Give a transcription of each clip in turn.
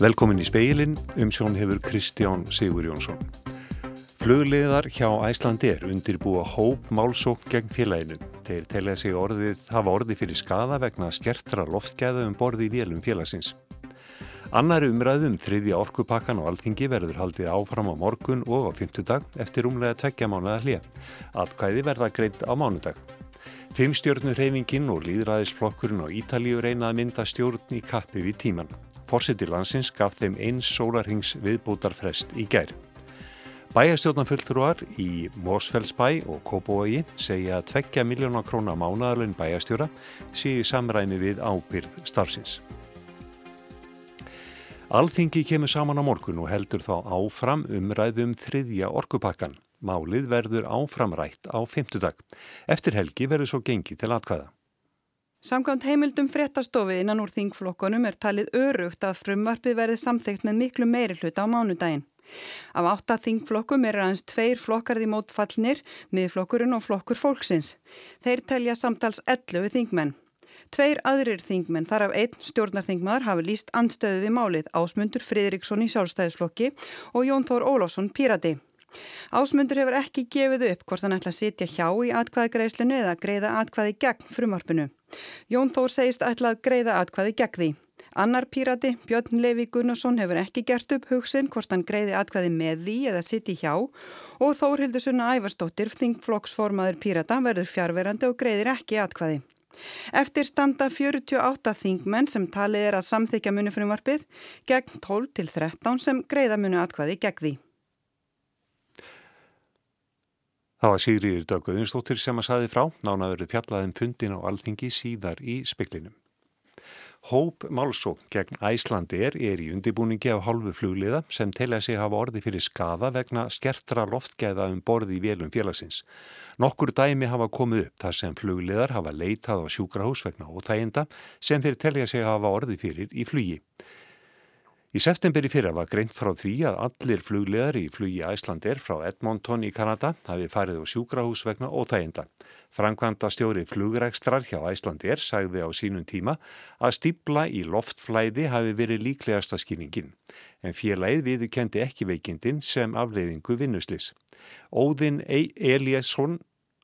Velkomin í speilin, umsjón hefur Kristján Sigur Jónsson. Flugleðar hjá Æslandir undirbúa hóp málsók gegn félaginu. Þeir telja sig orðið, hafa orðið fyrir skada vegna skertra loftgæða um borði í vélum félagsins. Annar umræðum þriðja orkupakkan og alþingi verður haldið áfram á morgun og á fymtudag eftir umlega tveggja mánuða hlið. Atkvæði verða greitt á mánudag. Fimmstjórnur reyfingin og líðræðisflokkurinn á Ítalíu reyna að mynda stjórn í kappi við tíman. Fórsetir landsins gaf þeim eins sólarhings viðbútarfrest í gær. Bæjastjórnarfulltrúar í Mósfellsbæ og Kópavogi segja að 2 miljónar krónar mánadarlun bæjastjóra séu samræmi við ábyrð starfsins. Alþingi kemur saman á morgun og heldur þá áfram umræðum þriðja orkupakkan. Málið verður áframrætt á fymtudag. Eftir helgi verður svo gengi til atkvæða. Samkvæmt heimildum fréttastofi innan úr þingflokkonum er talið örugt að frumvarpið verði samþygt með miklu meiri hluta á mánudaginn. Af átta þingflokkum er aðeins tveir flokkarði mótfallnir, miðflokkurinn og flokkur fólksins. Þeir telja samtals 11 þingmenn. Tveir aðrir þingmenn þar af einn stjórnarþingmaður hafi líst anstöðu við málið Ásmundur Fridriksson í sjálfstæðisflokki og Jón Þór Ólásson Pírati. Ásmundur hefur ekki gefið upp hvort hann ætla að sitja hjá í atkvæði greiðslinu eða greiða atkvæði gegn frumarpinu. Jón Þór segist ætla að greiða atkvæði gegn því. Annar pírati, Björn Levi Gunnarsson, hefur ekki gert upp hugsin hvort hann greiði atkvæði með því eða sitti hjá og Þórhildur Sunna Ævarsdóttir, þingflokksformaður pírata, verður fjárverandi og greiðir ekki atkvæði. Eftir standa 48 þingmenn sem talið er að samþykja munufrumvarpið gegn 12 til 13 sem greiða munu atkvæði gegn því. Það var Sigriður Dögguðinstóttir sem að saði frá, nánaverið fjallaðin fundin á alþingi síðar í speklinum. Hóp Málsók gegn Æslandir er í undibúningi af hálfu flugliða sem telja sig hafa orði fyrir skada vegna skertra loftgæða um borði í vélum félagsins. Nokkur dæmi hafa komið upp þar sem flugliðar hafa leitað á sjúkrahús vegna óþæginda sem þeir telja sig hafa orði fyrir í flugi. Í september í fyrra var greint frá því að allir flugleðar í flugi Æslandir frá Edmonton í Kanada hafi farið á sjúkrahús vegna ótæginda. Frankvanda stjóri flugrækstrar hjá Æslandir sagði á sínum tíma að stíbla í loftflæði hafi verið líklegasta skýringin. En félagið viðkendi ekki veikindin sem afleiðingu vinnuslis. Óðinn Eliasson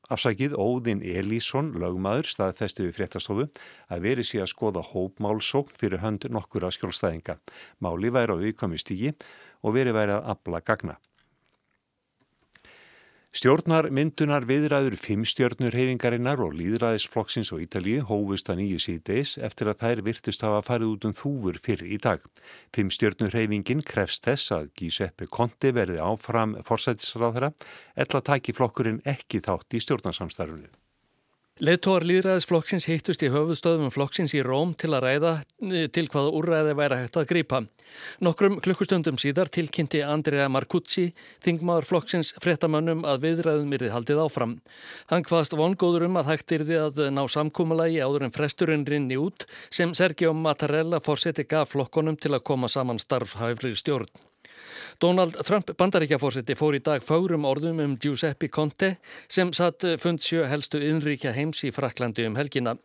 Afsakið Óðinn Elísson, lögmaður, staðfesti við fréttastofu að veri síðan að skoða hópmálsókn fyrir hönd nokkura skjólstæðinga. Máli væri á viðkomi stígi og veri væri að abla gagna. Stjórnar myndunar viðræður fimmstjörnur hefingarinnar og líðræðisflokksins og Ítalíu hófust að nýju síðdeis eftir að þær virtust hafa farið út um þúfur fyrir í dag. Fimmstjörnur hefingin krefst þess að Giuseppe Conte verði áfram forsætisráðara, ella taki flokkurinn ekki þátt í stjórnarsamstarfunu. Leðtóar líðræðisflokksins hittust í höfuðstöðum flokksins í Róm til að ræða eh, til hvaða úrræði væri hægt að grípa. Nokkrum klukkustundum síðar tilkynnti Andrea Marcuzzi, þingmaður flokksins, frettamönnum að viðræðum yrði haldið áfram. Hann hvaðst vongóður um að hægt yrði að ná samkúmalagi áður en fresturinn rinni út sem Sergio Mattarella fórseti gaf flokkonum til að koma saman starfhæfri stjórn. Donald Trump bandaríkjafórseti fór í dag fárum orðum um Giuseppe Conte sem satt fund sjö helstu innríkja heims í Fraklandi um helgina.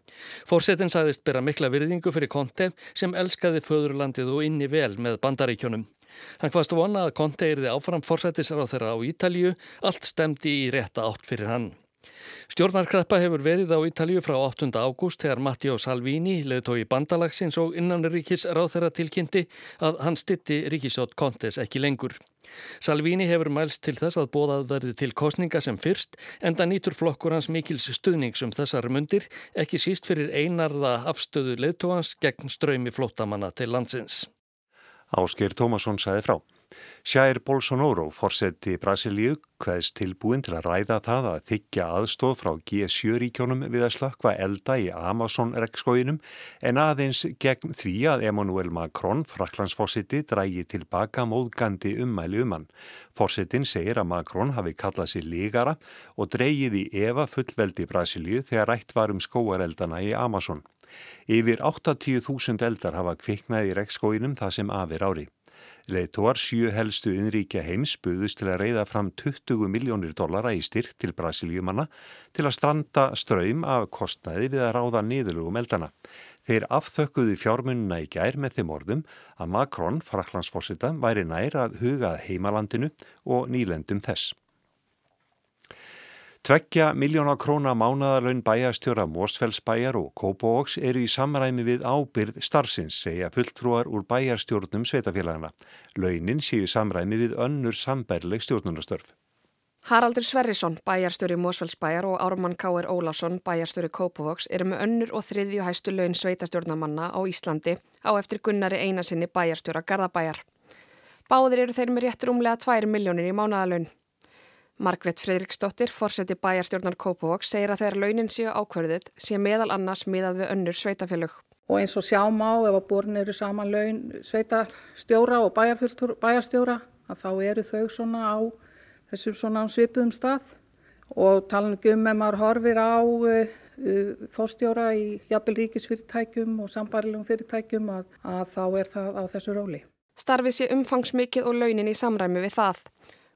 Fórsetin sagðist bera mikla virðingu fyrir Conte sem elskaði föðurlandið og inni vel með bandaríkjónum. Hann hvaðst vona að Conte erði áfram fórsetisar á þeirra á Ítalju, allt stemdi í rétta átt fyrir hann. Stjórnarkreppa hefur verið á Ítalju frá 8. ágúst þegar Matteo Salvini leðtói bandalagsins og innanríkis ráð þeirra tilkynnti að hann stitti ríkisjótt kontes ekki lengur. Salvini hefur mælst til þess að bóðað verði til kostninga sem fyrst enda nýtur flokkur hans mikils stuðnings um þessar mundir ekki síst fyrir einarða afstöðu leðtóans gegn ströymi flótamanna til landsins. Ásker Tómasson sæði frá. Sjær Bolsonaro, fórseti Brasilíu, hvaðist tilbúin til að ræða það að þykja aðstóð frá G7-ríkjónum við að slökva elda í Amazon-rekskóinum en aðeins gegn því að Emmanuel Macron, fraklandsfórseti, drægi tilbaka móðgandi ummæli um hann. Fórsetin segir að Macron hafi kallað sér lígara og dreigið í Eva fullveldi Brasilíu þegar rætt var um skóareldana í Amazon. Yfir 80.000 eldar hafa kviknað í rekskóinum það sem afir ári. Leittóar sjö helstu innríkja heims buðust til að reyða fram 20 miljónir dollara í styrk til Brasilíumanna til að stranda ströym af kostnaði við að ráða niðurlugum eldana. Þeir afþökkuði fjármunna í gær með þeim orðum að Macron, fraklandsforsita, væri nær að hugað heimalandinu og nýlendum þess. Tveggja miljóna króna mánadalön bæjastjóra Mórsfellsbæjar og Kópavóks eru í samræmi við ábyrð starfsins, segja fulltrúar úr bæjarstjórnum sveitafélagana. Launin séu samræmi við önnur sambærleg stjórnunastörf. Haraldur Sverrisson, bæjarstjóri Mósfellsbæjar og Ármann Káir Ólásson, bæjarstjóri Kópavóks eru með önnur og þriðju hæstu laun sveitastjórnamanna á Íslandi á eftir Gunnari einasinni bæjarstjóra Garðabæjar. Báðir eru þeir með réttur umlega 2 miljónir í mánadalön. Margret Fredriksdóttir, fórseti bæjarstjórnar Kópavóks, segir að þegar launin séu ákverðið sé meðal annars miðað við önnur sveitafélög. Og eins og sjá má ef að borin eru saman laun sveitarstjóra og bæjarstjóra að þá eru þau svona á þessum svona svipuðum stað og talan um ef maður horfir á uh, fórstjóra í jafnvel ríkisfyrirtækjum og sambarilum fyrirtækjum að, að þá er það á þessu róli. Starfið sé umfangsmikið og launin í samræmi við það.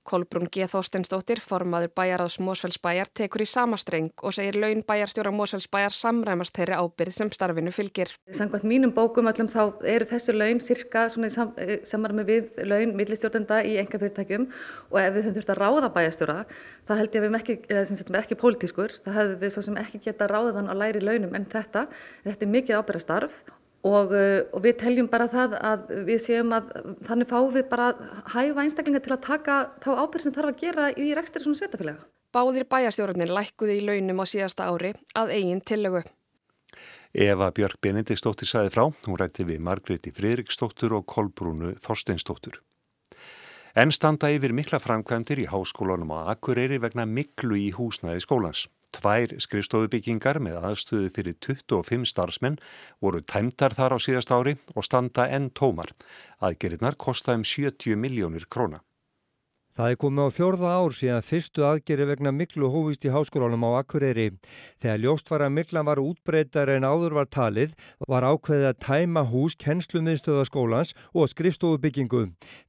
Kolbrún G. Þóstensdóttir, formaður bæjaráðs Mósfellsbæjar, tekur í samastreng og segir laun bæjarstjóra Mósfellsbæjar samræmast þeirri ábyrð sem starfinu fylgir. Samkvæmt mínum bókum öllum þá eru þessu laun cirka eh, samarmi við laun millistjórnenda í enga fyrirtækjum og ef við höfum þurft að ráða bæjarstjóra það held ég að við ekki, eða, ekki pólitískur, það hefur við svo sem ekki geta ráðan að læri launum en þetta, þetta er mikið ábyrðastarf Og, eh, og við teljum bara það að við séum að þannig fáum við bara hæfa einstaklingar til að taka þá ábyrg sem þarf að gera í rekstri svona svetafélaga. Báðir bæjastjórnir lækkuði í launum á síðasta ári að eigin tillögu. Eva Björk Benediktsdóttir saði frá, hún rætti við Margreði Fridriksdóttur og Kolbrúnu Þorsteinsdóttur. En standa yfir mikla framkvæmdir í háskólanum á Akureyri vegna miklu í húsnaði skólans. Tvær skrifstofubyggingar með aðstöðu fyrir 25 starfsmenn voru tæmtar þar á síðast ári og standa enn tómar. Aðgerinnar kosta um 70 miljónir króna. Það er komið á fjörða ár síðan fyrstu aðgeri vegna miklu hóvist í háskólanum á Akureyri. Þegar ljóst var að miklan var útbreytar en áður var talið, var ákveðið að tæma hús kennslumiðstöðaskólans og skrifstofubyggingu.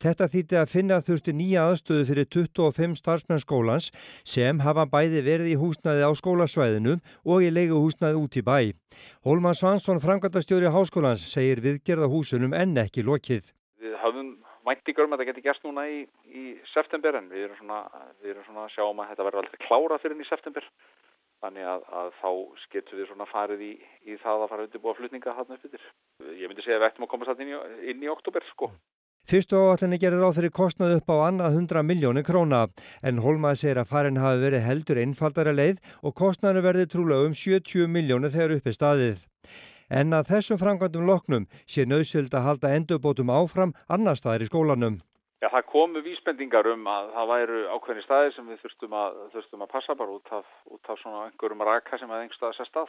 Þetta þýtti að finna þurfti nýja aðstöðu fyrir 25 starfsmennskólans sem hafa bæði verið í húsnaði á skólasvæðinu og í leigu húsnaði út í bæ. Hólman Svansson, frangatastjóri háskólans, segir viðgerða húsunum en ekki lokið. Við hafum væntingur um að þetta geti gerst núna í, í september en við erum svona, við erum svona að sjá um að þetta verður alltaf klára fyrir í september þannig að, að þá getur við svona farið í, í það að fara undirbúa flutninga hann upp yfir. Ég myndi segja að við ættum að koma satt inn í, inn í oktober sko. Fyrstu áallinni gerir á þeirri kostnað upp á annað 100 miljónu króna en Holmað segir að farin hafi verið heldur einfaldara leið og kostnaðinu verði trúlega um 70 miljónu þegar uppi staðið en að þessum framkvæmdum loknum sé nöðsöld að halda endurbótum áfram annar staðir í skólanum. Já, það komu vísbendingar um að það væru ákveðni staðir sem við þurftum að, þurftum að passa bara út af, út af svona einhverjum raka sem að einhverstað sest að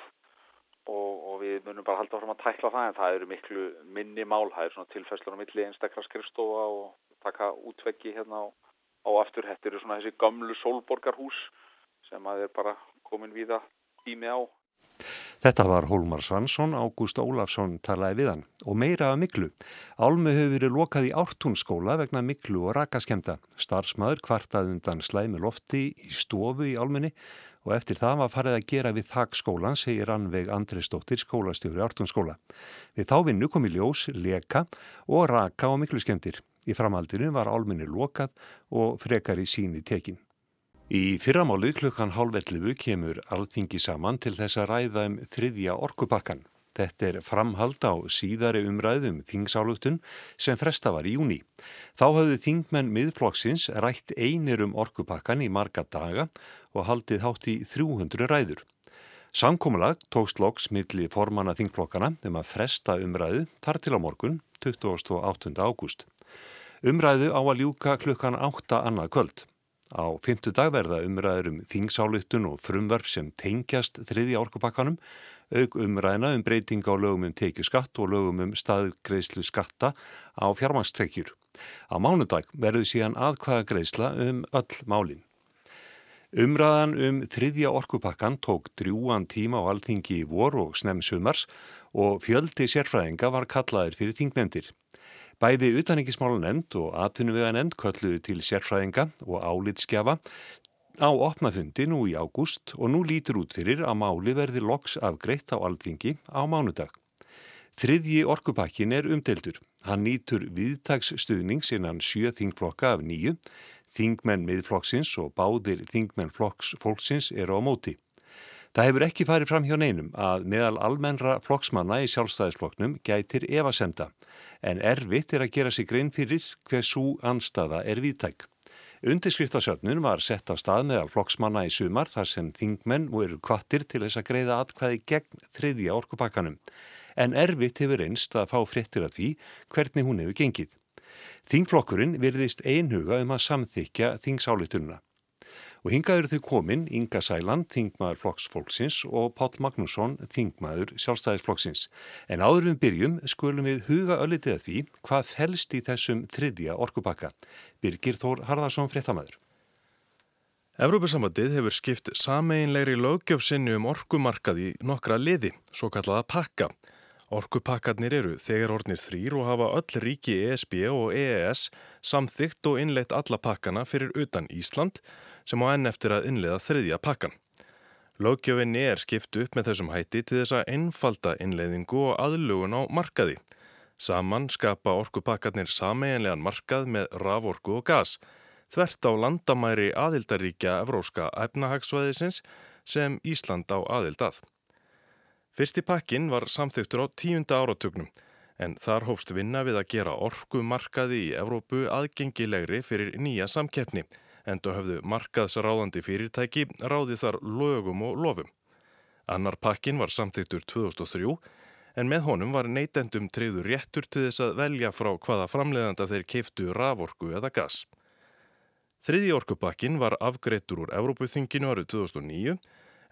og, og við munum bara halda fram að tækla það en það eru miklu minni mál, það eru svona tilfæslur á milli einstakra skrifstofa og taka útveggi hérna á, á aftur. Þetta eru svona þessi gamlu sólborgarhús sem að er bara komin víða tími á. Þetta var Hólmar Svansson, Ágúst Ólafsson talaði við hann og meira af miklu. Álmu hefur verið lokað í ártúnskóla vegna miklu og rakaskemta. Starsmaður kvartað undan slæmi lofti í stofu í álmunni og eftir það var farið að gera við þakk skólan, segir Anveig Andresdóttir, skólastjóri ártúnskóla. Við þá vinnu kom í ljós, leka og raka og miklu skemtir. Í framhaldinu var álmunni lokað og frekar í síni tekin. Í fyrramálið klukkan hálfellifu kemur alþingi saman til þess að ræða um þriðja orkupakkan. Þetta er framhald á síðari umræðum þingsáluktun sem fresta var í júni. Þá hafðu þingmenn miðflokksins rætt einir um orkupakkan í marga daga og haldið hátt í 300 ræður. Samkómulag tókst loks milli formanna þingflokkana um að fresta umræðu þar til á morgun 28. ágúst. Umræðu á að ljúka klukkan 8 annað kvöld. Á fymtu dag verða umræður um þingsáluttun og frumverf sem tengjast þriðja orkupakkanum, auk umræðina um breyting á lögum um tekju skatt og lögum um staðgreislu skatta á fjármannstrekkjur. Á mánudag verður síðan aðkvaða greisla um öll málinn. Umræðan um þriðja orkupakkan tók drjúan tíma á alþingi í vor og snem sumars og fjöldi sérfræðinga var kallaðir fyrir þingnefndir. Bæði utanikismálanemnd og atvinnuveganend kölluðu til sérfræðinga og álitskjafa á opnafundi nú í ágúst og nú lítur út fyrir að máli verði loks afgreitt á alþingi á mánudag. Þriðji orkupakkin er umdeldur. Hann nýtur viðtagsstuðnings innan sjö þingflokka af nýju, þingmenn miðflokksins og báðir þingmenn flokks fólksins eru á móti. Það hefur ekki farið fram hjá neinum að meðal almennra flokksmanna í sjálfstæðisflokknum gætir evasemda en erfitt er að gera sig grein fyrir hver svo anstaða er viðtæk. Undirskriftasöfnun var sett á stað meðal flokksmanna í sumar þar sem þingmenn voru kvattir til þess að greiða atkvæði gegn þriðja orkupakkanum. En erfitt hefur einst að fá fréttir af því hvernig hún hefur gengið. Þingflokkurinn virðist einhuga um að samþykja þingsálitununa. Og hingað eru þau komin Inga Sæland, þingmaður flokksfólksins og Pál Magnússon, þingmaður sjálfstæðisflokksins. En áður við byrjum skulum við huga öllitið að því hvað felst í þessum þriðja orkupakka. Birgir Þór Harðarsson, fréttamaður. Evrópusambatið hefur skipt sameinlegri lögjöfsinni um orkumarkaði nokkra liði, svo kallaða pakka. Orkupakkarnir eru þegar ornir þrýr og hafa öll ríki ESB og EES samþygt og innleitt alla pakkana fyrir utan Ísland sem á enn eftir að innlega þriðja pakkan. Lógjöfinni er skipt upp með þessum hætti til þess að einfalda innleiðingu og aðlugun á markaði. Saman skapa orkupakkarnir sameiginlegan markað með raforku og gas, þvert á landamæri aðildaríkja Evróska efnahagsvæðisins sem Ísland á aðildað. Fyrsti pakkin var samþyktur á tíunda áratögnum en þar hófst vinna við að gera orkumarkaði í Evrópu aðgengilegri fyrir nýja samkeppni enda höfðu markaðsráðandi fyrirtæki ráði þar lögum og lofum. Annar pakkin var samþýttur 2003 en með honum var neytendum treyður réttur til þess að velja frá hvaða framleiðanda þeir keiftu raforku eða gas. Þriði orkupakkin var afgreittur úr Evrópuþinginu árið 2009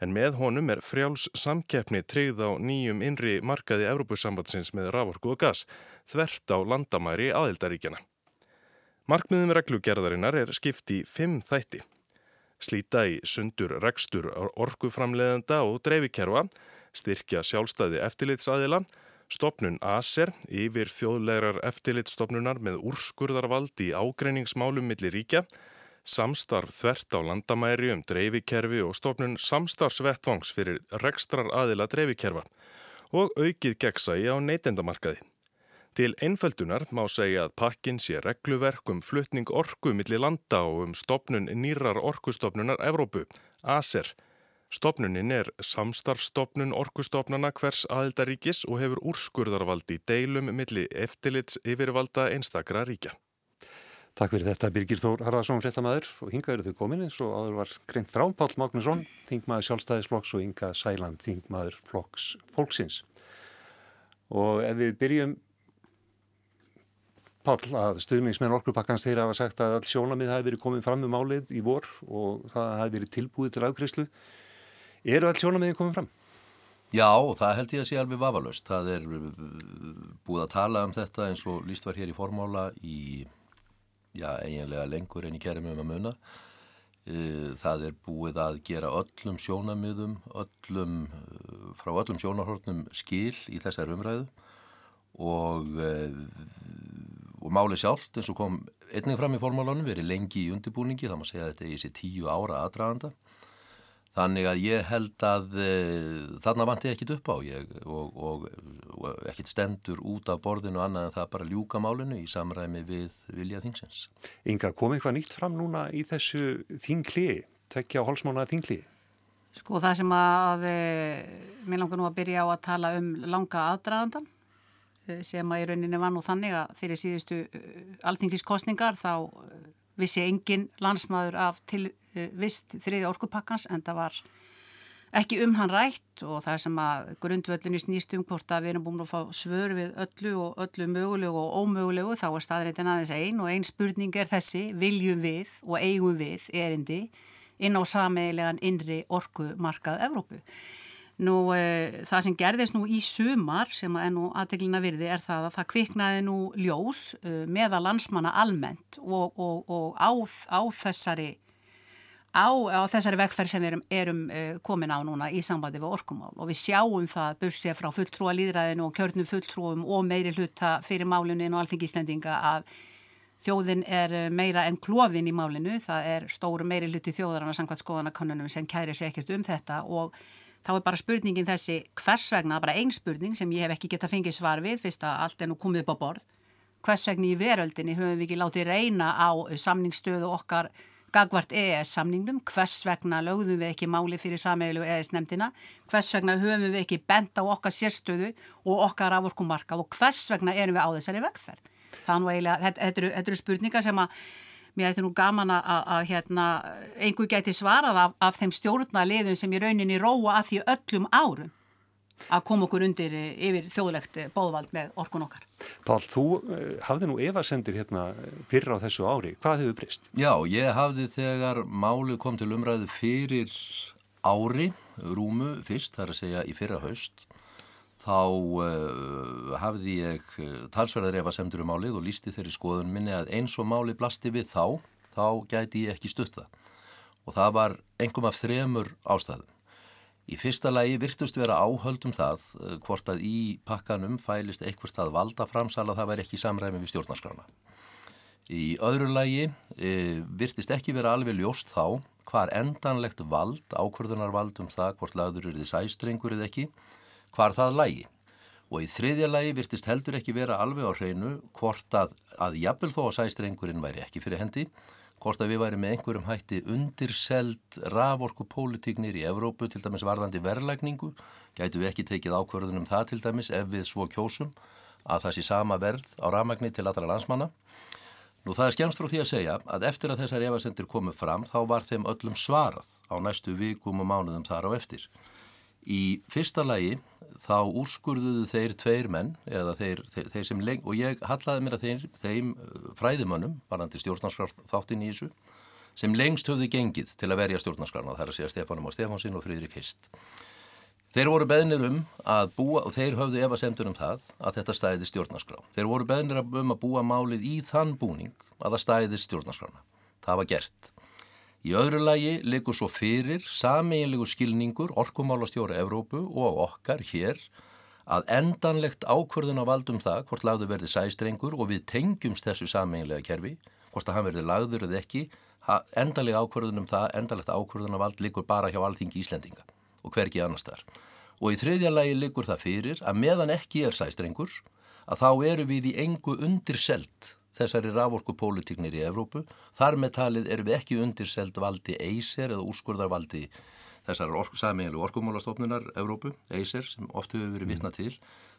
en með honum er frjáls samkeppni treyð á nýjum innri markaði Evrópusambatsins með raforku og gas þvert á landamæri aðildaríkjana. Markmiðum reglugerðarinnar er skipt í fimm þætti. Slíta í sundur rekstur orkuframleðenda og dreifikerfa, styrkja sjálfstæði eftirlitsaðila, stopnun ASER yfir þjóðlegar eftirlitstopnunar með úrskurðarvald í ágreiningsmálum millir ríkja, samstarf þvert á landamæri um dreifikerfi og stopnun samstarfsvettvangs fyrir rekstrar aðila dreifikerfa og aukið gegnsægi á neytendamarkaði. Til einföldunar má segja að pakkin sé regluverk um flutning orku millir landa og um stopnun nýrar orkustofnunar Evrópu, ASER. Stopnunin er samstarfstopnun orkustofnana hvers aðildaríkis og hefur úrskurðarvaldi deilum millir eftirlits yfirvalda einstakra ríkja. Takk fyrir þetta Birgir Þór Harðarsson, fréttamaður og hinga eru þau komin eins og áður var greint frá Pál Magnusson, þingmaður sjálfstæðisflokks og Inga Sæland, þingmaður flokks fólksins. Og ef við byrjum Pál, að stuðningsmenn orkupakkans þeirra hafa sagt að all sjónamið hafi verið komið fram um málið í vor og það hafi verið tilbúið til afgriðslu. Eru all sjónamiðin komið fram? Já, það held ég að sé alveg vafalöst. Það er uh, búið að tala um þetta eins og líst var hér í formála í, já, eiginlega lengur en í kærum um að muna. Uh, það er búið að gera öllum sjónamiðum, öllum, uh, frá öllum sjónarhortnum skil í þessar umræðu og og máli sjálft eins og kom einnig fram í formálunum verið lengi í undirbúningi þá má segja að þetta er í þessi tíu ára aðdraganda þannig að ég held að e, þarna vanti ég ekkit upp á ég, og, og, og ekkit stendur út af borðinu annað en það bara ljúka málinu í samræmi við vilja þingsins. Inga, kom eitthvað nýtt fram núna í þessu þingli, tekja á holsmánaða þingli? Sko það sem að, e, mér langar nú að byrja á að tala um langa aðdragandan Eh, sem að í rauninni var nú þannig að fyrir síðustu eh, alþingiskostningar þá eh, vissi engin landsmaður af til vist þriði orkupakkans en það var ekki um hann rætt og það sem að grundvöldinni snýst um hvort að við erum búin að fá svör við öllu og öllu mögulegu og ómögulegu þá er staðrættin aðeins einn og einn spurning er þessi viljum við og eigum við erindi inn á sameigilegan innri orkumarkað Evrópu. Nú e, það sem gerðist nú í sumar sem er nú aðteglina virði er það að það kviknaði nú ljós e, meða landsmanna almennt og, og, og á, á þessari á, á þessari vegferð sem við erum, erum uh, komin á núna í sambandi við orkumál. Og við sjáum það bursið frá fulltrúa líðræðinu og kjörnum fulltrúum og meiri hluta fyrir máluninu og alþingislendinga að þjóðin er eh, meira en klófin í málinu, það er stóru meiri hluti þjóðarana samkvæmt skoðanakonunum sem kæri sér ekkert um þetta og þá er bara spurningin þessi hvers vegna, bara einn spurning sem ég hef ekki gett að fengið svar við fyrst að allt er nú komið upp á borð, hvers vegna í veröldinni höfum við ekki látið reyna á samningsstöðu okkar gagvart EES samningnum, hvers vegna lögðum við ekki máli fyrir sameilu EES nefndina, hvers vegna höfum við ekki bent á okkar sérstöðu og okkar afvorkumarkað og hvers vegna erum við á þessari vegferð. Það er nú eiginlega, þetta, eru, þetta eru spurningar sem að mér ætti nú gaman að, að hérna, einhver geti svarað af, af þeim stjórnarliðum sem í rauninni róa af því öllum árum að koma okkur undir eh, yfir þjóðlegt eh, bóðvald með orkun okkar. Pál, þú uh, hafði nú evasendir hérna fyrir á þessu ári. Hvað hefur breyst? Já, ég hafði þegar málið kom til umræðu fyrir ári, rúmu fyrst, það er að segja í fyrra haust þá uh, hafði ég uh, talsverðar efa semdur um málið og lísti þeirri skoðun minni að eins og málið blasti við þá, þá gæti ég ekki stutta. Og það var engum af þremur ástæðum. Í fyrsta lagi virtust vera áhöldum það uh, hvort að í pakkanum fælist eitthvað að valda framsala það væri ekki samræmi við stjórnarskrána. Í öðru lagi e, virtist ekki vera alveg ljóst þá hvar endanlegt vald, ákvörðunarvald um það hvort lagður eru þið sæstrengur eða ekki, hvar það lægi. Og í þriðja lægi virtist heldur ekki vera alveg á hreinu hvort að, að jafnvel þó að sæstrengurinn væri ekki fyrir hendi, hvort að við væri með einhverjum hætti undirselt raforku pólitíknir í Evrópu, til dæmis varðandi verðlækningu, gætu við ekki tekið ákverðunum það til dæmis ef við svo kjósum að það sé sama verð á rafmagni til allra landsmanna. Nú það er skemmst frá því að segja að eftir að þessar efasendir komið fram þá var þeim öllum svarað á næstu vikum og mánuðum þar á eftir. Í fyrsta lagi þá úrskurðuðu þeir tveir menn eða þeir, þeir, þeir sem lengt og ég hallaði mér að þeir, þeim uh, fræðimönnum, varandi stjórnarskraf þáttinn í þessu, sem lengst höfðu gengið til að verja stjórnarskrafna, það er að segja Stefánum og Stefánsinn og Fríðrik Hist. Þeir voru beðnir um að búa, og þeir höfðu efasemtur um það, að þetta stæði stjórnarskraf. Þeir voru beðnir um að búa málið í þann búning að það stæði stjórnarskrafna. Það var gert. Í öðru lagi likur svo fyrir sameinlegu skilningur orkumálastjóra Evrópu og okkar hér að endanlegt ákvörðun á valdum það hvort lagður verði sæstrengur og við tengjumst þessu sameinlega kerfi, hvort að hann verði lagður eða ekki, endanlega ákvörðun um það, endalegt ákvörðun á vald likur bara hjá alþingi Íslendinga og hverki annars þar. Og í þriðja lagi likur það fyrir að meðan ekki er sæstrengur að þá eru við í engu undirselt þessari raforkupólitíknir í Evrópu. Þar með talið erum við ekki undirseld valdi EISER eða úrskurðarvaldi þessar ork, samílu orkumálastofnunar Evrópu, EISER, sem oft hefur verið vitna til.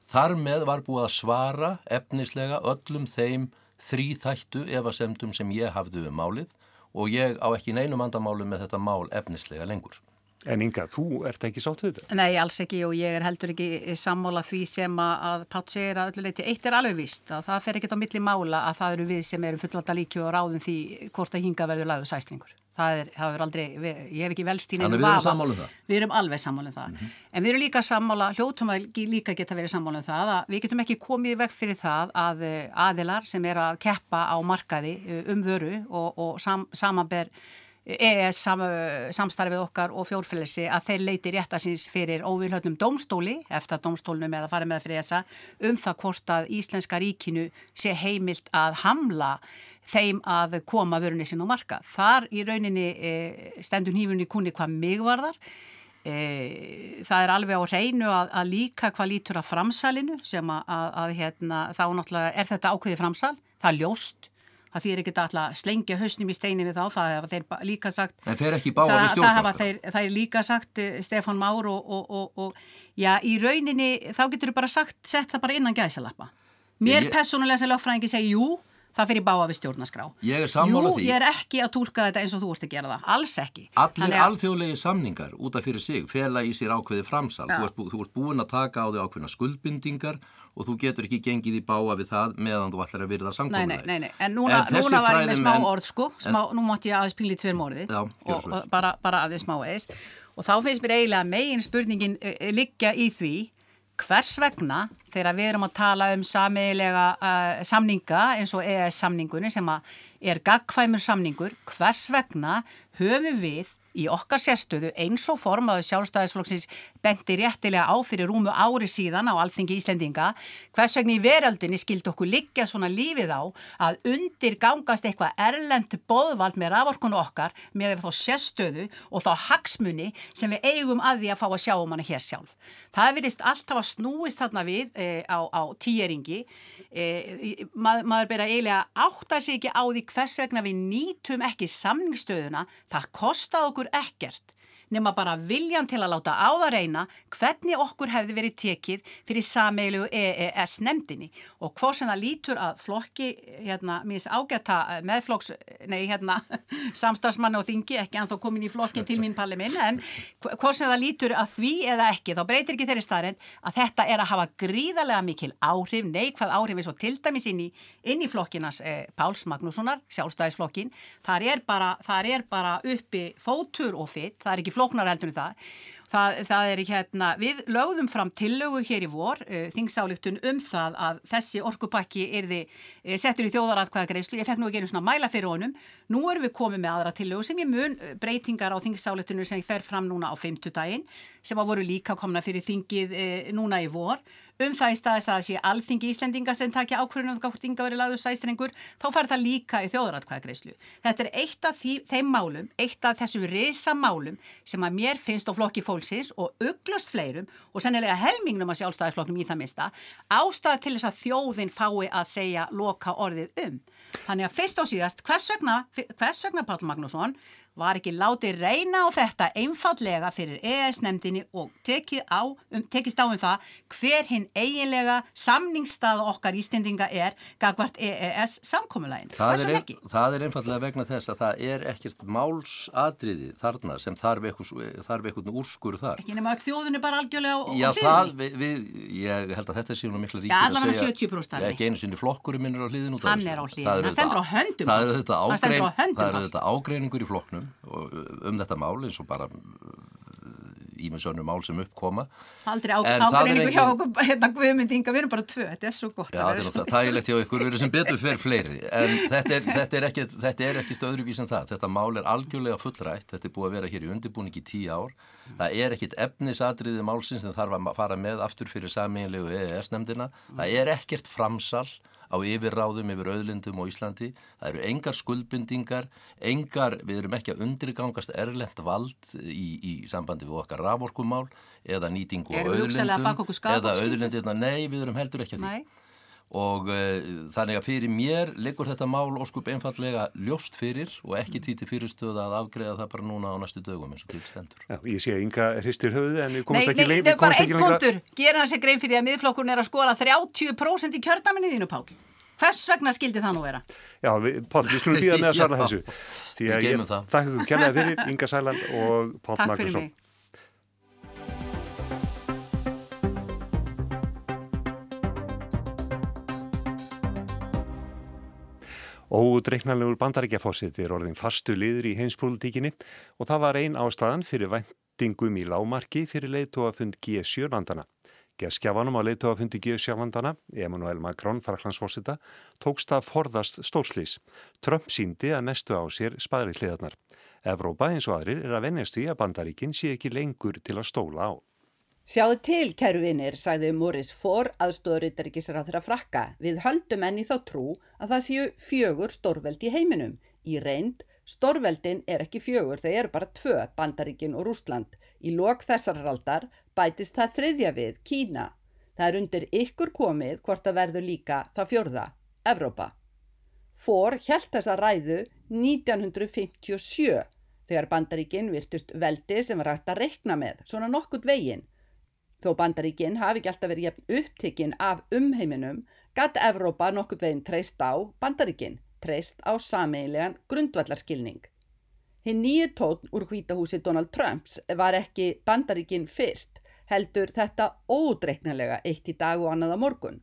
Þar með var búið að svara efnislega öllum þeim þrýþættu efasemdum sem ég hafði um málið og ég á ekki neinum andamálu með þetta mál efnislega lengur. En Inga, þú ert ekki sátt við þetta? Nei, alls ekki og ég er heldur ekki sammála því sem að Pátt segir að öllu leiti. Eitt er alveg vist að það fer ekkert á milli mála að það eru við sem eru fullvalda líki og ráðum því hvort að hinga verður lagðu sæstringur. Það er, það er aldrei, við, ég hef ekki velst í nefnum vafa. Þannig við erum sammála um það? Við erum alveg sammála um það. Mm -hmm. En við erum líka sammála, hljóttum að líka geta verið sammála um það að við getum ekki komið vekk fyrir það að eh, aðilar sem er að keppa á markaði eh, um vöru og, og sam, samanber EES sam, samstarfið okkar og fjórfélagsi að þeir leiti réttarsins fyrir óvilhöldnum domstóli, eftir domstólnum eða farið með fyrir þessa, um það hvort að Íslenska ríkinu sé heimilt að hamla þeim að koma vörunni sinn á marka. Þar í rauninni e, stendur nýfunni kunni hvað mig varðar. E, það er alveg á reynu að, að líka hvað lítur að framsalinu sem að, að, að hérna, þá náttúrulega er þetta ákveði framsal, það er ljóst það fyrir ekki alltaf að slengja hausnum í steinin við þá, það hefa þeir líka sagt það fer ekki báða við stjórnarskap það er líka sagt eh, Stefan Már og, og, og, og já, í rauninni þá getur þú bara sagt, sett það bara innan gæsalappa. Mér ég... personulega sem lögfræðingi segi, jú það fyrir báða við stjórnarskrá. Ég er sammála því. Jú, ég er ekki að tólka þetta eins og þú ert að gera það. Alls ekki. Allir að... alþjóðlegi samningar út af fyrir sig fela í sér ákveði framsal. Þú ert, bú, þú ert búin að taka á því ákveðina skuldbindingar og þú getur ekki gengið í báa við það meðan þú ætlar að virða samkómulega. Nei, nei, nei, en núna, en núna var ég með smá menn, orð sko, smá, en, nú mátti ég aðeins pílið tveir morði já, og, og bara, bara aðeins smá eðis og þá finnst mér eiginlega megin spurningin e, e, liggja í því hvers vegna þegar við erum að tala um samiðilega uh, samninga eins og EES samningunni sem er gagkvæmur samningur, hvers vegna höfum við í okkar sérstöðu eins og formaðu sjálfstæðisflokksins benti réttilega á fyrir rúmu ári síðan á alþingi Íslendinga hvers vegna í veröldinni skildi okkur liggja svona lífið á að undir gangast eitthvað erlend boðvald með raforkunu okkar með þá sérstöðu og þá hagsmunni sem við eigum að því að fá að sjá um hana hér sjálf. Það verðist alltaf að snúist þarna við e, á, á tíeringi e, mað, maður beira eiginlega áttar sig ekki á því hvers vegna við nýtum ekki samningsstöðuna, það kostað okkur ekkert nema bara viljan til að láta á það reyna hvernig okkur hefði verið tekið fyrir sameilu EES nefndinni og hvort sem það lítur að flokki hérna, míns ágæta eh, meðflokks, nei hérna samstagsmanni og þingi, ekki en þá komin í flokkin til mín palli minn, en hvort sem það lítur að því eða ekki, þá breytir ekki þeirri staðrind að þetta er að hafa gríðarlega mikil áhrif, neikvæð áhrif eins og til dæmis inn í, inn í flokkinas eh, Páls Magnússonar, sjálfstæðisflokkin þar er bara, þar er bara uppi fótur og fytt, það er ekki flóknar heldur en það. Það, það er hérna, við lögðum fram tillögu hér í vor, uh, þingsáleiktun um það að þessi orkupakki erði uh, settur í þjóðaratkvæðagreyslu, ég fekk nú ekki einu svona mæla fyrir honum, nú erum við komið með aðra tillögu sem ég mun uh, breytingar á þingsáleiktunum sem ég fer fram núna á feimtudaginn sem að voru líka komna fyrir þingið uh, núna í vor um það í staðis að það sé alþingi Íslendinga sem takja ákvörðunum hvort ynga verið lagður sæstrengur, þá fær það líka í þjóðratkvæðagreyslu. Þetta er eitt af því, þeim málum, eitt af þessu reysa málum sem að mér finnst á flokki fólksins og uglust fleirum og sennilega helmingnum að sjálfstæðisflokknum í það mista, ástæða til þess að þjóðin fái að segja loka orðið um. Þannig að fyrst og síðast, hvers vegna, hvers vegna Pál Magnússon var ekki látið reyna á þetta einfallega fyrir EES-nemndinni og tekið á, um, tekist á um það hver hinn eiginlega samningsstað okkar ístendinga er gagvart EES-samkomulægin. Það, það er einfallega vegna þess að það er ekkert málsadriði þarna sem þarf eitthvað úrskur þar. Ekki nema þjóðunni bara algjörlega og Já, það, við, við, ég held að þetta sé nú mikla ríkir að segja. Allavega 70%. Ekki einu sinni flokkurum minnur á hlýðinu. Hann er á hlýðinu, hann stendur á höndum. Það eru þetta ágreiningur í flokknum um þetta mál eins og bara ímessönu mál sem uppkoma Aldrei ágreiningu hjá okkur hérna guðmyndinga, við erum bara tvö, þetta er svo gott Já, þetta er þægilegt hjá ykkur, við erum sem betur fyrir fleiri en þetta er, þetta er ekkert er ekkert öðruvís en það, þetta mál er algjörlega fullrætt, þetta er búið að vera hér í undirbúning í tíu ár, það er ekkert efnisadriði málsins sem þarf að fara með aftur fyrir saminlegu EES-nemdina það er ekkert framsal á yfirráðum yfir auðlindum og Íslandi. Það eru engar skuldbindingar, engar, við erum ekki að undrigangast erlend vald í, í sambandi við okkar raforkumál eða nýtingu og auðlindum eða auðlindina, nei við erum heldur ekki að því. Nei og uh, þannig að fyrir mér liggur þetta mál óskup einfallega ljóst fyrir og ekki títi fyrirstöða að afgreða það bara núna á næstu dögum eins og til stendur. Já, ég sé að ynga hristir höfuði en við komumst ekki leið. Nei, nei, bara einn punktur. Gera hann sér grein fyrir að miðflokkurinn er að skora 30% í kjördaminni þínu, Pál. Hvers vegna skildi það nú vera? Já, við, Pál, við skulum býða með að svara þessu. Því að ég, takk fyrir kennaði fyrir, Inga Sæland og Pál Magnusson. Ódreiknarlegur bandaríkjafósitt er orðin fastu liður í heimspólitíkinni og það var ein ástæðan fyrir vendingum í lámarki fyrir leiðtóafund G7-landana. Geskjafanum á leiðtóafundi G7-landana, Emanuel Macron, faraklansfósita, tókst að forðast stórslís. Trump síndi að mestu á sér spaðri hliðarnar. Evrópa eins og aðrir er að vennjast því að bandaríkin sé ekki lengur til að stóla á. Sjáðu til, kæru vinnir, sagði Morris Fór þeirra frakka. Við höldum enn í þá trú að það séu fjögur stórveldi í heiminum. Í reynd, stórveldin er ekki fjögur, þau eru bara tvö, Bandaríkin og Rúsland. Í lok þessar raldar bætist það þriðja við, Kína. Það er undir ykkur komið hvort að verður líka það fjörða, Evrópa. Fór hjælt þessa ræðu 1957 þegar Bandaríkin virtust veldi sem var hægt að rekna með, svona nokkurt veginn. Þó bandaríkinn hafi ekki alltaf verið upptikinn af umheiminum, gæti Evrópa nokkur veginn treyst á bandaríkinn, treyst á sameigilegan grundvallarskilning. Hinn nýju tótn úr hvítahúsi Donald Trumps var ekki bandaríkinn fyrst, heldur þetta ódreiknarlega eitt í dag og annað á morgun.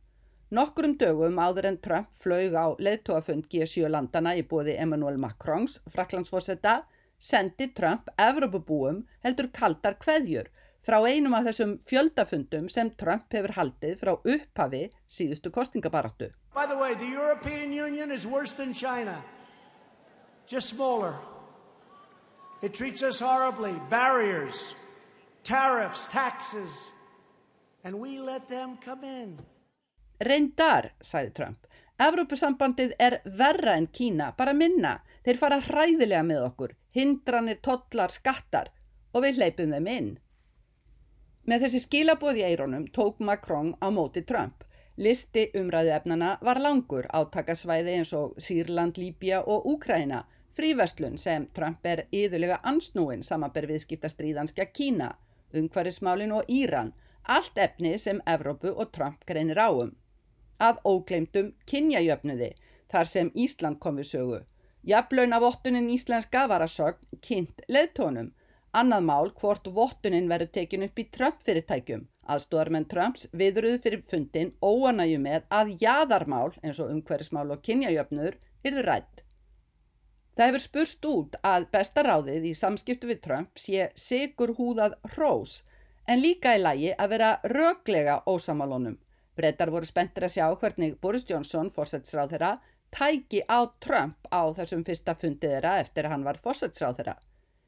Nokkurum dögum áður en Trump flög á leðtóafund G7 landana í bóði Emmanuel Macrons, fraklandsforsetta, sendi Trump Evrópabúum heldur kaldar kveðjur frá einum af þessum fjöldafundum sem Trump hefur haldið frá upphafi síðustu kostingabaráttu. By the way, the European Union is worse than China. Just smaller. It treats us horribly. Barriers, tariffs, taxes. And we let them come in. Reyndar, sagði Trump, Evrópusambandið er verra en Kína, bara minna. Þeir fara hræðilega með okkur, hindranir, tollar, skattar og við hleypum þeim inn. Með þessi skilabóð í eironum tók Macron á móti Trump. Listi umræðu efnana var langur átakasvæði eins og Sýrland, Líbia og Úkræna, fríverslun sem Trump er yðurlega ansnúin samanber viðskipta stríðanskja Kína, umhverfismálin og Íran, allt efni sem Evrópu og Trump greinir áum. Að ógleymdum kynjajöfnuði, þar sem Ísland kom við sögu. Jafnlaun af vottunin íslenska var að sögn kynnt leðtónum, Annað mál hvort vottunin verður tekin upp í Trump fyrirtækjum. Aðstóðarmenn Trumps viðruðu fyrir fundin óanægju með að jáðarmál eins og umhverfismál og kynjajöfnur yrðu rætt. Það hefur spurst út að besta ráðið í samskiptu við Trump sé sigur húðað hrós en líka í lagi að vera röglega ósamalónum. Brettar voru spenntir að sjá hvernig Boris Johnson, fórsætsráð þeirra, tæki á Trump á þessum fyrsta fundið þeirra eftir að hann var fórsætsráð þeirra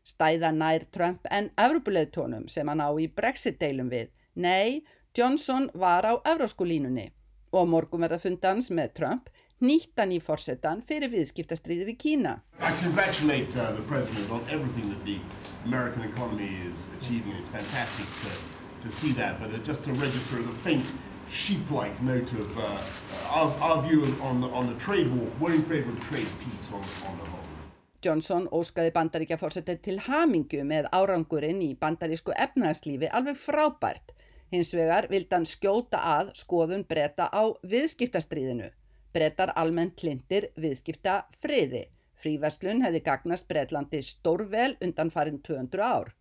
stæða nær Trump en Evropuleitónum sem hann á í Brexit-deilum við. Nei, Johnson var á Evróskulínunni og morgum verða fundans með Trump nýttan í fórsetan fyrir viðskiptastriði við Kína. I congratulate uh, the president on everything that the American economy is achieving. It's fantastic to, to see that, but just to register the faint sheep-like note of uh, our, our view on the, on the trade war. We're in favor of trade peace on, on the whole. Johnson óskaði bandaríkjaforsetið til hamingu með árangurinn í bandarísku efnarslífi alveg frábært. Hins vegar vild hann skjóta að skoðun breyta á viðskiptastriðinu. Breytar almennt klindir viðskipta friði. Fríverslun hefði gagnast Breitlandi stórvel undan farin 200 ár.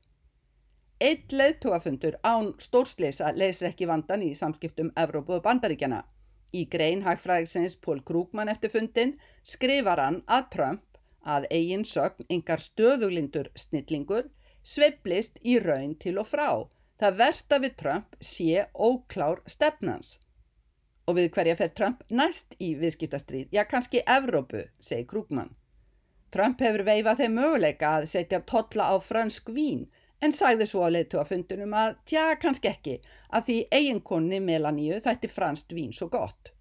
Eitt leðtóafundur án stórsleisa leysir ekki vandan í samskiptum Evrópu og bandaríkjana. Í grein hagfræðisins Pól Krúkmann eftir fundin skrifar hann að Trump að eigin sögn yngar stöðuglindur snillingur sveiblist í raun til og frá. Það versta við Trump sé óklár stefnans. Og við hverja fer Trump næst í viðskiptastríð? Já, kannski Evrópu, segi Krúkmann. Trump hefur veifað þeim möguleika að setja totla á fransk vín en sagði svo á leitu á fundunum að tja, kannski ekki, að því eiginkonni Melaníu þætti fransk vín svo gott.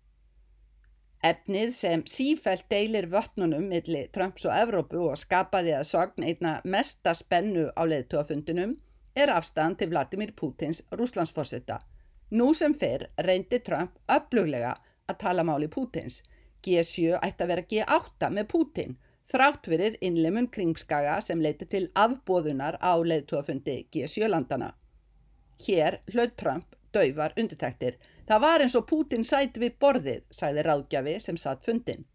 Efnið sem sífælt deilir vötnunum millir Trumps og Evrópu og skapaði að sogn einna mesta spennu á leðtúafundunum er afstæðan til Vladimir Putins rúslandsforsetta. Nú sem fyrr reyndi Trump öfluglega að tala máli Putins. G7 ætti að vera G8 með Putin þrátt fyrir innleimun kringskaga sem leiti til afbóðunar á leðtúafundi G7 landana. Hér hlaut Trump dauvar undirtæktir Það var eins og Pútin sæti við borðið, sæði ráðgjafi sem satt fundin.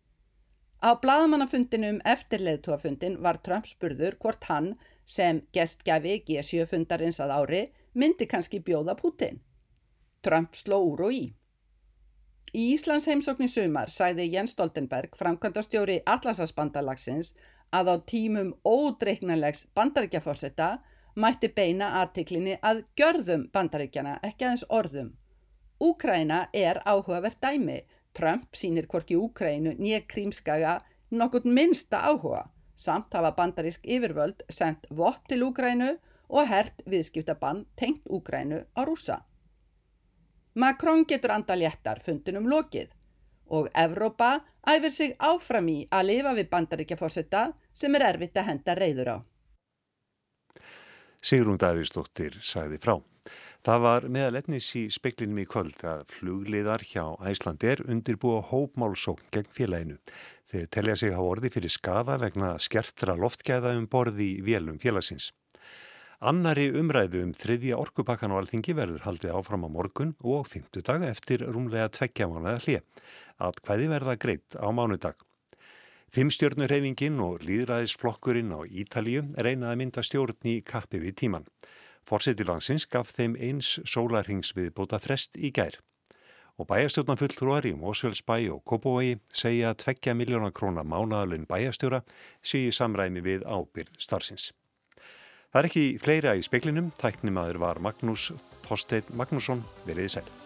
Á bladamannafundinum eftir leðtúafundin var Trump spurður hvort hann sem gestgjafi G7 fundarins að ári myndi kannski bjóða Pútin. Trump sló úr og í. Í Íslands heimsókn í sumar sæði Jens Stoltenberg, framkvæmdastjóri Atlasasbandalagsins, að á tímum ódreiknanlegs bandaríkjaforsetta mætti beina aðtiklinni að gjörðum bandaríkjana, ekki aðeins orðum. Úkræna er áhugavert dæmi. Trump sínir hvorki Úkrænu nýja krímskaga nokkurt minsta áhuga. Samt hafa bandarísk yfirvöld sendt vopp til Úkrænu og hert viðskiptabann tengt Úkrænu á rúsa. Macron getur andaléttar fundinum lokið og Evrópa æfir sig áfram í að lifa við bandaríkja fórsetta sem er erfitt að henda reyður á. Sigrún Davíðsdóttir sagði frá. Það var meðal etnis í speklinum í kvöld að flugliðar hjá Æslandir undirbúa hópmálsókn gegn félaginu. Þeir telja sig á orði fyrir skafa vegna skertra loftgæða um borði í vélum félagsins. Annari umræðu um þriðja orkupakkan á alþingi verður haldið áfram á morgun og fymtudag eftir rúmlega tveggja mánuða hlið. Að hvaði verða greitt á mánudag. Fimmstjórnurhefingin og líðræðisflokkurinn á Ítalíu reynaði að mynda stjórn í kappi við tíman. Forsetilansins gaf þeim eins sólarhings við bóta frest í gær. Og bæjastjórnan fulltrúar í Mósfellsbæ og Kópavogi segja að 2 miljónar krónar mánaðalun bæjastjóra sé í samræmi við ábyrð starfsins. Það er ekki fleira í speklinum, tæknimaður var Magnús Þorstein Magnússon, veriði sæl.